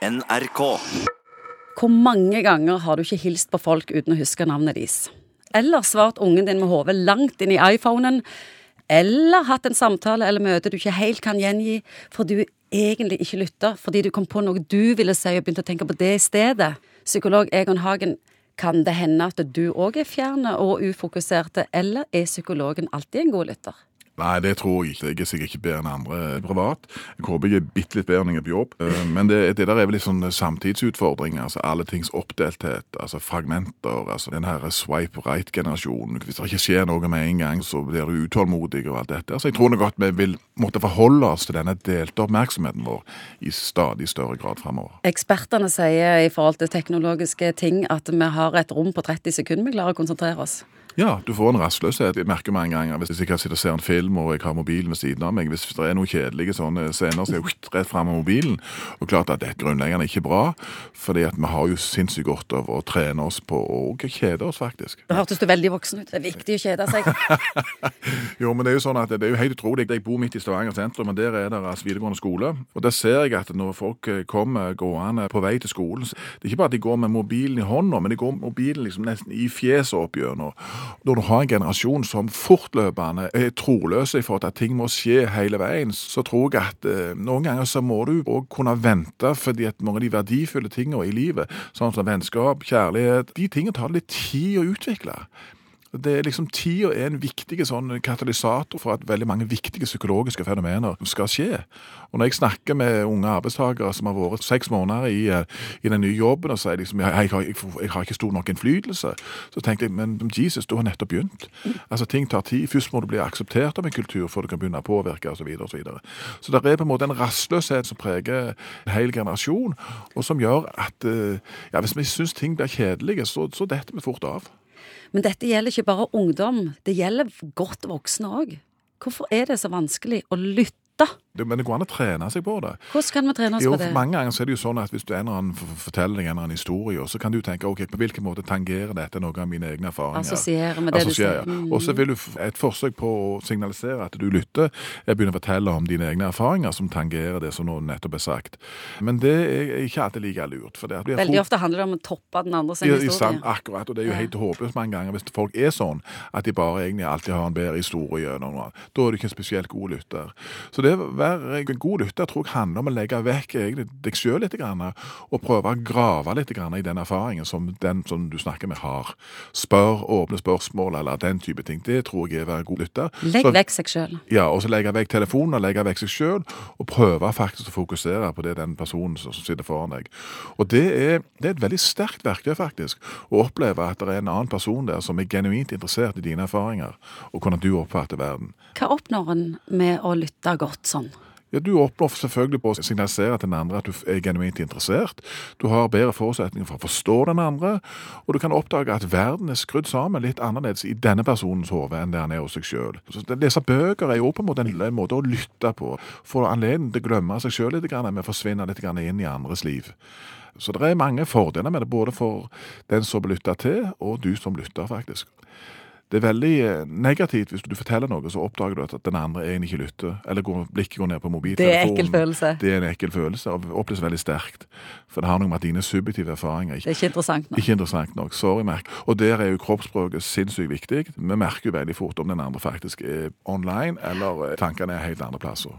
NRK. Hvor mange ganger har du ikke hilst på folk uten å huske navnet deres? Eller svart ungen din med hodet langt inn i iPhonen? Eller hatt en samtale eller møte du ikke helt kan gjengi, for du egentlig ikke lytta, fordi du kom på noe du ville si og begynte å tenke på det i stedet? Psykolog Egon Hagen, kan det hende at du òg er fjerne og ufokuserte, eller er psykologen alltid en god lytter? Nei, det tror jeg ikke. Jeg er sikkert ikke bedre enn andre privat. Jeg håper jeg er bitte litt bedre når jeg er på jobb. Eh, Men det, det der er vel litt sånn samtidsutfordring. altså Alle tings oppdelthet, altså fragmenter. altså Den her swipe right-generasjonen. Hvis det ikke skjer noe med en gang, så blir du utålmodig og alt dette. Altså Jeg tror nok at vi vil måtte forholde oss til denne delte oppmerksomheten vår i stadig større grad framover. Ekspertene sier i forhold til teknologiske ting at vi har et rom på 30 sekunder vi klarer å konsentrere oss. Ja, du får en rastløshet. Jeg merker mange ganger hvis jeg kan sitte og se en film og jeg har mobilen ved siden av meg. Hvis det er noen kjedelige sånne scener, så er jeg rett fram med mobilen. Og klart at det er grunnleggende ikke bra, fordi at vi har jo sinnssykt godt av å trene oss på å kjede oss, faktisk. Da hørtes du veldig voksen ut. Det er viktig å kjede seg. Jo, men det er jo sånn at det er jo helt utrolig. Jeg bor midt i Stavanger sentrum, og der er det altså videregående skole. Og der ser jeg at når folk eh, kommer gående på vei til skolen, det er ikke bare at de går med mobilen i hånda, men de går med mobilen liksom nesten i fjeset opp gjennom. Når du har en generasjon som fortløpende er troløse i forhold til at ting må skje hele veien, så tror jeg at eh, noen ganger så må du òg kunne vente, fordi at mange av de verdifulle tingene i livet, sånn som vennskap, kjærlighet, de tingene tar litt tid å utvikle. Det er liksom Tida er en viktig sånn katalysator for at veldig mange viktige psykologiske fenomener skal skje. Og Når jeg snakker med unge arbeidstakere som har vært seks måneder i, eh, i den nye jobben og sier liksom, jeg, jeg, jeg, jeg har ikke stor nok innflytelse, så tenker jeg men Jesus, du har nettopp begynt. Altså Ting tar tid. Først må du bli akseptert av en kultur før du kan begynne å påvirke osv. Så, videre, og så, videre. så det er på en måte en rastløshet som preger en hel generasjon, og som gjør at eh, ja, hvis vi syns ting blir kjedelige, så, så detter vi fort av. Men dette gjelder ikke bare ungdom, det gjelder godt voksne òg. Hvorfor er det så vanskelig å lytte? Det, men det går an å trene seg på det. Hvordan kan vi trene oss Jo, på det? Mange ganger så er det jo sånn at hvis du en eller annen f- forteller deg en eller annen historie, så kan du tenke ok, på hvilken måte tangerer dette noen av mine egne erfaringer. Assosiere med det du sier. Mm. Og så vil du et forsøk på å signalisere at du lytter, jeg begynne å fortelle om dine egne erfaringer som tangerer det som nå nettopp er sagt. Men det er ikke alltid like lurt. For det at er Veldig ofte handler det om å toppe den andre sin historie. sant, akkurat, og det er jo helt håpløst mange ganger hvis folk er sånn at de bare egentlig alltid har en bedre historie gjennom noe. Da er du ikke en spesielt god lytter. Så det å være en god lytter tror jeg handler om å legge vekk deg sjøl litt og prøve å grave litt i den erfaringen som den som du snakker med har. Spør åpne spørsmål eller den type ting. Det tror jeg er å være god lytter. Legg Så- vekk seg sjøl. ja, og så legge vekk telefonen og legge vekk seg sjøl, og prøve faktisk å fokusere på det den personen som som sitter foran deg. Og det er, det er et veldig sterkt verktøy, faktisk, å oppleve at det er en annen person der som er genuint interessert i dine erfaringer, og hvordan du oppfatter verden. Hva oppnår en med å lytte godt sånn? Ja, Du oppnår selvfølgelig på å signalisere til den andre at du er genuint interessert. Du har bedre forutsetninger for å forstå den andre, og du kan oppdage at verden er skrudd sammen litt annerledes i denne personens hode enn det han er hos seg sjøl. Lese bøker er jo på en måte en, måte å lytte på. Få anledning til å glemme seg sjøl litt, men forsvinne litt inn i andres liv. Så det er mange fordeler med det, både for den som lytta til, og du som lytter, faktisk. Det er veldig eh, negativt hvis du forteller noe, så oppdager du at den andre egentlig ikke lytter. Eller går, blikket går ned på mobiltelefonen. Det er en ekkel følelse. Det er en ekkel følelse, og oppleves veldig sterkt. For det har noe med at dine subjektive erfaringer Det er ikke interessant nok. ikke er interessant nok. Sorry, Merk. Og der er jo kroppsspråket sinnssykt viktig. Vi merker jo veldig fort om den andre faktisk er online, eller eh, tankene er helt andre plasser.